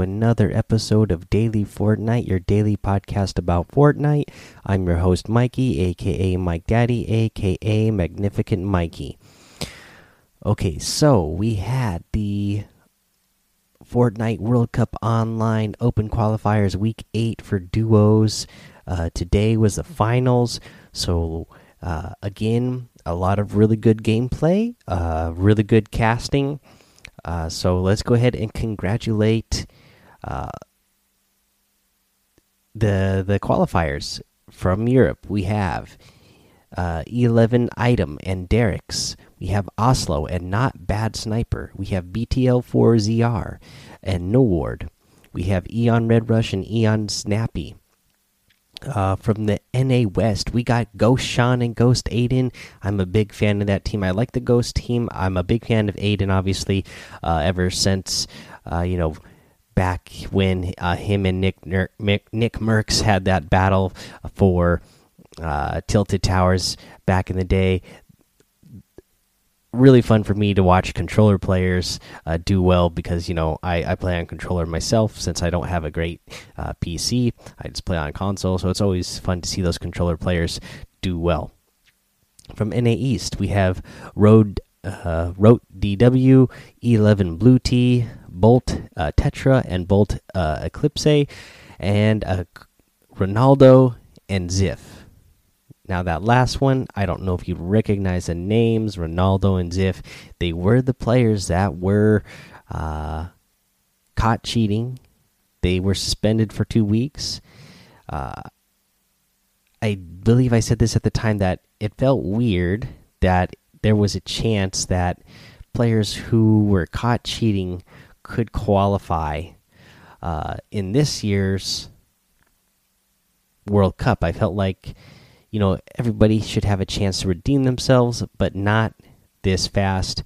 Another episode of Daily Fortnite, your daily podcast about Fortnite. I'm your host, Mikey, aka Mike Daddy, aka Magnificent Mikey. Okay, so we had the Fortnite World Cup Online Open Qualifiers Week 8 for duos. Uh, today was the finals, so uh, again, a lot of really good gameplay, uh, really good casting uh, so let's go ahead and congratulate uh, the the qualifiers from Europe. We have uh, 11 item and Derek's. We have Oslo and Not Bad Sniper. We have BTL4ZR and No Ward. We have Eon Red Rush and Eon Snappy. Uh, from the NA West, we got Ghost Sean and Ghost Aydan. I'm a big fan of that team. I like the Ghost team. I'm a big fan of Aydan, obviously, uh, ever since, uh, you know, back when uh, him and Nick, Nick Nick Mercs had that battle for uh, Tilted Towers back in the day really fun for me to watch controller players uh, do well because you know I, I play on controller myself since I don't have a great uh, PC. I just play on console, so it's always fun to see those controller players do well. From NA East, we have Road uh, DW, E11 Blue T, Bolt uh, Tetra, and Bolt uh, Eclipse, and uh, Ronaldo and Ziff. Now, that last one, I don't know if you recognize the names, Ronaldo and Ziff. They were the players that were uh, caught cheating. They were suspended for two weeks. Uh, I believe I said this at the time that it felt weird that there was a chance that players who were caught cheating could qualify uh, in this year's World Cup. I felt like you know, everybody should have a chance to redeem themselves, but not this fast.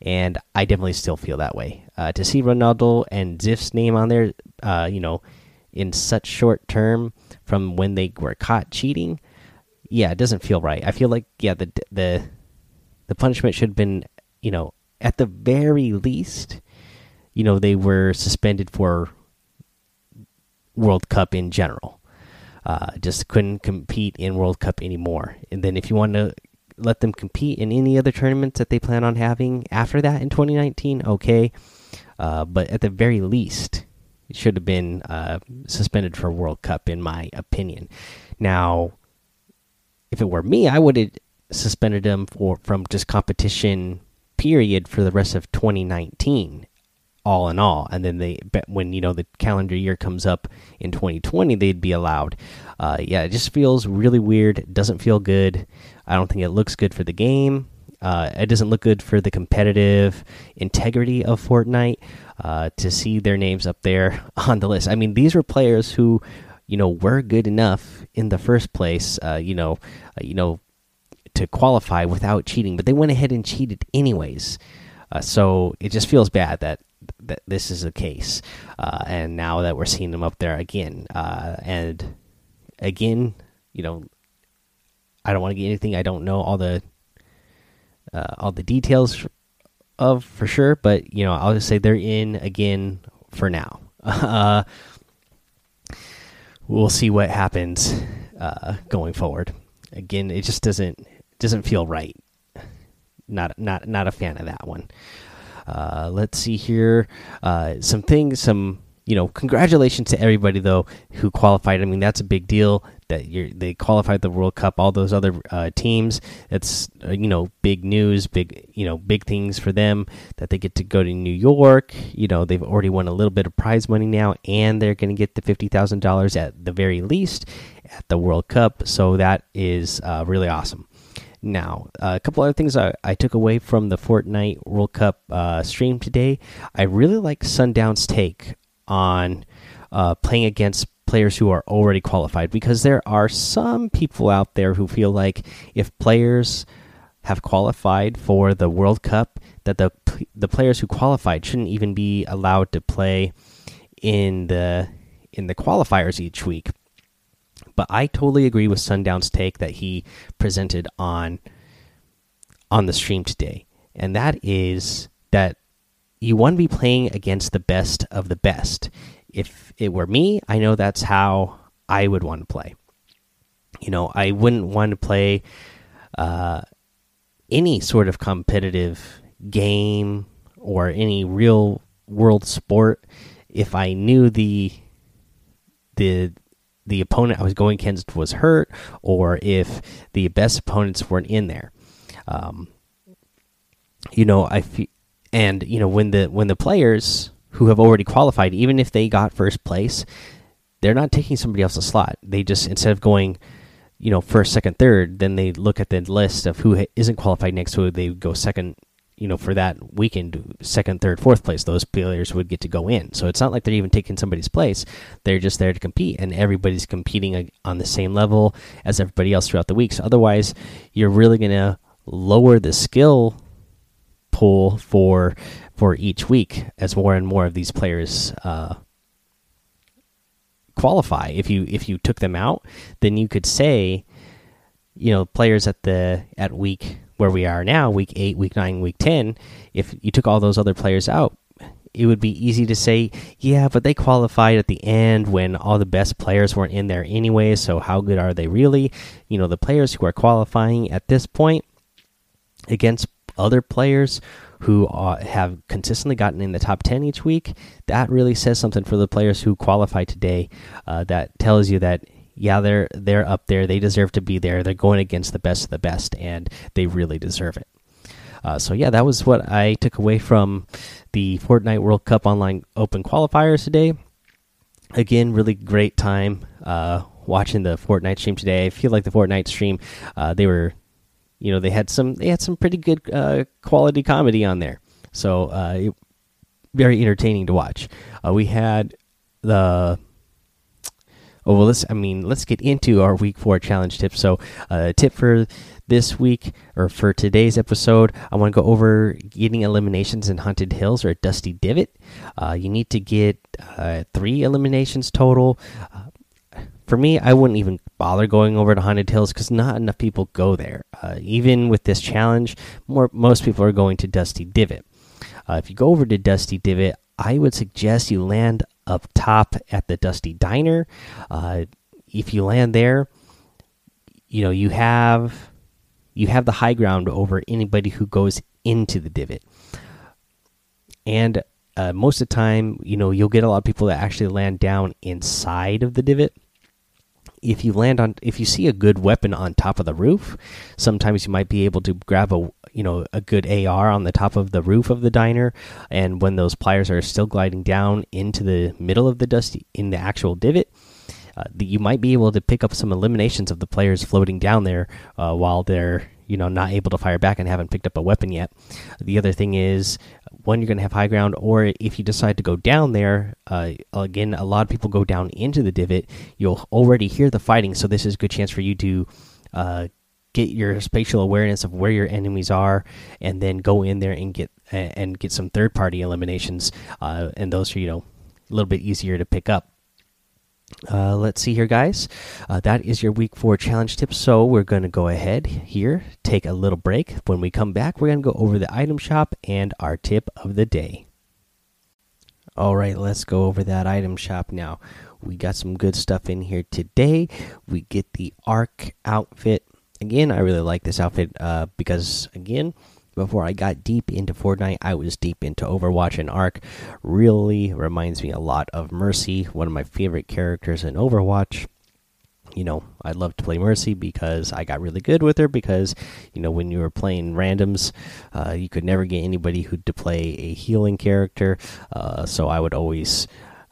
And I definitely still feel that way. Uh, to see Ronaldo and Ziff's name on there, uh, you know, in such short term from when they were caught cheating, yeah, it doesn't feel right. I feel like yeah, the the the punishment should have been, you know, at the very least, you know, they were suspended for World Cup in general uh, just couldn't compete in World Cup anymore. And then if you want to let them compete in any other tournaments that they plan on having after that in 2019, okay. Uh, but at the very least, it should have been uh, suspended for World Cup, in my opinion. Now, if it were me, I would have suspended them for from just competition period for the rest of 2019 all in all and then they when you know the calendar year comes up in 2020 they'd be allowed uh, yeah it just feels really weird it doesn't feel good i don't think it looks good for the game uh, it doesn't look good for the competitive integrity of Fortnite uh, to see their names up there on the list. I mean, these were players who, you know, were good enough in the first place. Uh, you know, uh, you know, to qualify without cheating, but they went ahead and cheated anyways. Uh, so it just feels bad that that this is the case, uh, and now that we're seeing them up there again, uh, and again, you know, I don't want to get anything I don't know all the uh, all the details of for sure, but you know, I'll just say they're in again for now. Uh, we'll see what happens uh, going forward. Again, it just doesn't doesn't feel right. Not not not a fan of that one. Uh, let's see here. Uh, some things, some you know, congratulations to everybody though who qualified. I mean, that's a big deal that they qualified the World Cup. All those other uh, teams, it's uh, you know big news, big you know big things for them that they get to go to New York. You know, they've already won a little bit of prize money now, and they're going to get the fifty thousand dollars at the very least at the World Cup. So that is uh, really awesome. Now, uh, a couple other things I, I, took away from the Fortnite World Cup uh, stream today. I really like Sundown's take on uh, playing against players who are already qualified because there are some people out there who feel like if players have qualified for the World Cup, that the the players who qualified shouldn't even be allowed to play in the in the qualifiers each week but I totally agree with Sundown's take that he presented on on the stream today, and that is that you want to be playing against the best of the best. If it were me, I know that's how I would want to play. You know, I wouldn't want to play uh, any sort of competitive game or any real world sport if I knew the the the opponent I was going against was hurt, or if the best opponents weren't in there. Um, you know, I and you know when the when the players who have already qualified, even if they got first place, they're not taking somebody else's slot. They just instead of going, you know, first, second, third, then they look at the list of who isn't qualified next, so they go second, you know, for that weekend, second, third, fourth place, those players would get to go in. So it's not like they're even taking somebody's place. They're just there to compete, and everybody's competing on the same level as everybody else throughout the week. So otherwise, you're really going to lower the skill pool for for each week as more and more of these players uh, qualify. If you if you took them out, then you could say, you know, players at the at week where we are now, week eight, week nine, week ten, if you took all those other players out, it would be easy to say, yeah, but they qualified at the end when all the best players weren't in there anyway, so how good are they really? You know, the players who are qualifying at this point against other players who uh, have consistently gotten in the top 10 each week, that really says something for the players who qualify today. Uh, that tells you that yeah, they're they're up there. They deserve to be there. They're going against the best of the best, and they really deserve it. Uh, so yeah, that was what I took away from the Fortnite World Cup Online Open qualifiers today. Again, really great time uh, watching the Fortnite stream today. I feel like the Fortnite stream uh, they were, you know, they had some they had some pretty good uh, quality comedy on there. So uh, very entertaining to watch. Uh, we had the Oh, well, let's. I mean, let's get into our week four challenge tip. So, uh, tip for this week or for today's episode, I want to go over getting eliminations in Haunted Hills or Dusty Divot. Uh, you need to get uh, three eliminations total. Uh, for me, I wouldn't even bother going over to Haunted Hills because not enough people go there. Uh, even with this challenge, more most people are going to Dusty Divot. Uh, if you go over to Dusty Divot, I would suggest you land up top at the Dusty Diner. Uh, if you land there, you know you have you have the high ground over anybody who goes into the divot, and uh, most of the time, you know you'll get a lot of people that actually land down inside of the divot if you land on if you see a good weapon on top of the roof sometimes you might be able to grab a you know a good AR on the top of the roof of the diner. And when those pliers are still gliding down into the middle of the dusty in the actual divot uh, you might be able to pick up some eliminations of the players floating down there uh, while they're you know not able to fire back and haven't picked up a weapon yet. The other thing is one you're going to have high ground, or if you decide to go down there, uh, again a lot of people go down into the divot. You'll already hear the fighting, so this is a good chance for you to uh, get your spatial awareness of where your enemies are, and then go in there and get and get some third party eliminations, uh, and those are you know a little bit easier to pick up. Uh, let's see here, guys. Uh, that is your week four challenge tip. So we're going to go ahead here, take a little break. When we come back, we're going to go over the item shop and our tip of the day. All right, let's go over that item shop now. We got some good stuff in here today. We get the Ark outfit. Again, I really like this outfit uh, because, again, before I got deep into Fortnite, I was deep into Overwatch and Ark. Really reminds me a lot of Mercy, one of my favorite characters in Overwatch. You know, I love to play Mercy because I got really good with her. Because, you know, when you were playing randoms, uh, you could never get anybody who to play a healing character. Uh, so I would always,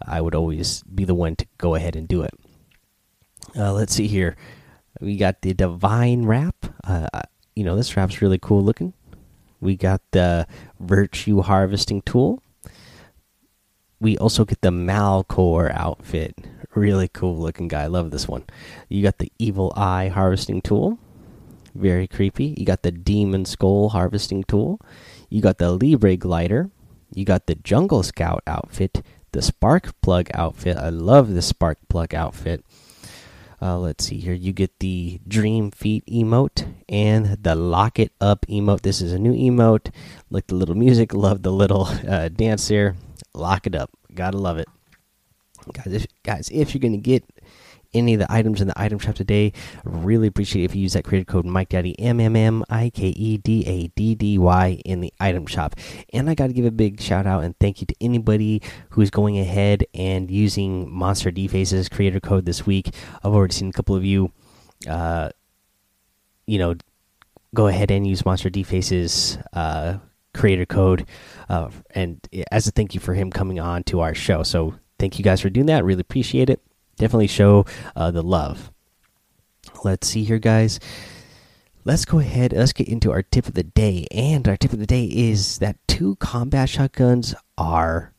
I would always be the one to go ahead and do it. Uh, let's see here. We got the Divine Wrap. Uh, you know, this wrap's really cool looking. We got the Virtue Harvesting Tool. We also get the Malcore outfit. Really cool looking guy. Love this one. You got the Evil Eye Harvesting Tool. Very creepy. You got the Demon Skull Harvesting Tool. You got the Libre Glider. You got the Jungle Scout outfit. The Spark Plug outfit. I love the Spark Plug outfit. Uh, let's see here. You get the Dream Feet emote and the lock it up emote. This is a new emote. Like the little music, love the little uh, dance there. Lock it up, gotta love it, guys. If, guys, if you're gonna get any of the items in the item shop today. Really appreciate if you use that creator code Mike Daddy M M M I K E D A D D Y in the item shop. And I got to give a big shout out and thank you to anybody who's going ahead and using Monster Dface's creator code this week. I've already seen a couple of you, uh, you know, go ahead and use Monster Dface's uh, creator code, uh, and as a thank you for him coming on to our show. So thank you guys for doing that. Really appreciate it definitely show uh, the love. Let's see here, guys. Let's go ahead. Let's get into our tip of the day. And our tip of the day is that two combat shotguns are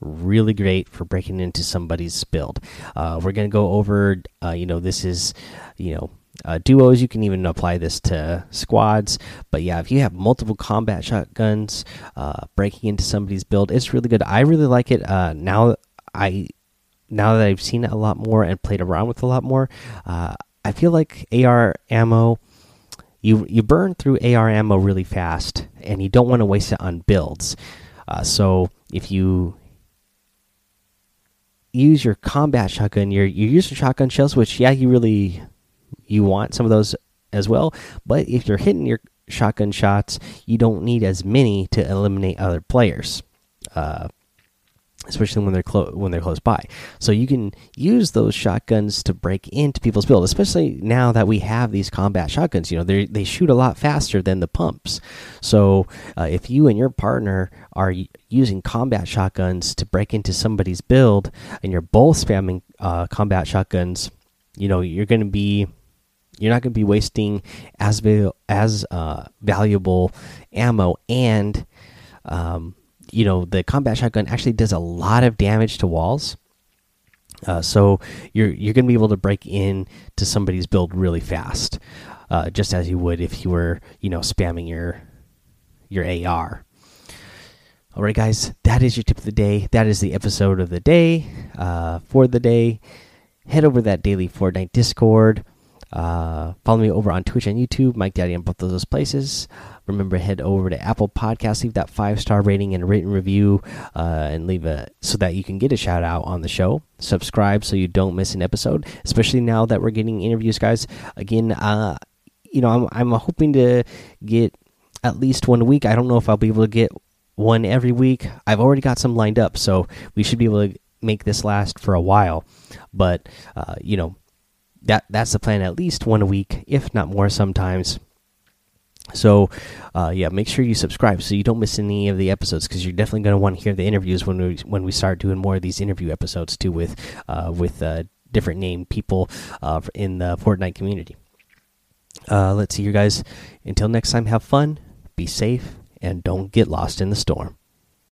really great for breaking into somebody's build. Uh, we're going to go over, uh, you know, this is, you know, uh, duos. You can even apply this to squads. But yeah, if you have multiple combat shotguns uh, breaking into somebody's build, it's really good. I really like it. Uh, now I now that I've seen it a lot more and played around with a lot more, uh, I feel like AR ammo. You you burn through AR ammo really fast, and you don't want to waste it on builds. Uh, so if you use your combat shotgun, you're you use your shotgun shells, which yeah, you really you want some of those as well. But if you're hitting your shotgun shots, you don't need as many to eliminate other players. Uh, especially when they're close when they're close by. So you can use those shotguns to break into people's build, especially now that we have these combat shotguns. You know, they they shoot a lot faster than the pumps. So uh, if you and your partner are using combat shotguns to break into somebody's build, and you're both spamming uh, combat shotguns, you know you're going to be you're not going to be wasting as as uh, valuable ammo and um, you know the combat shotgun actually does a lot of damage to walls. Uh, so you're you're gonna be able to break in to somebody's build really fast, uh, just as you would if you were you know spamming your your AR. All right, guys, that is your tip of the day. That is the episode of the day uh, for the day. Head over to that daily Fortnite Discord. Uh, follow me over on Twitch and YouTube, Mike Daddy on both of those places. Remember, head over to Apple Podcasts, leave that five star rating and written review, uh, and leave a so that you can get a shout out on the show. Subscribe so you don't miss an episode, especially now that we're getting interviews, guys. Again, uh, you know, I'm I'm hoping to get at least one week. I don't know if I'll be able to get one every week. I've already got some lined up, so we should be able to make this last for a while. But uh, you know that that's the plan at least one a week if not more sometimes. So uh, yeah make sure you subscribe so you don't miss any of the episodes because you're definitely going to want to hear the interviews when we when we start doing more of these interview episodes too with uh, with uh, different named people uh, in the Fortnite community. Uh, let's see you guys until next time have fun be safe and don't get lost in the storm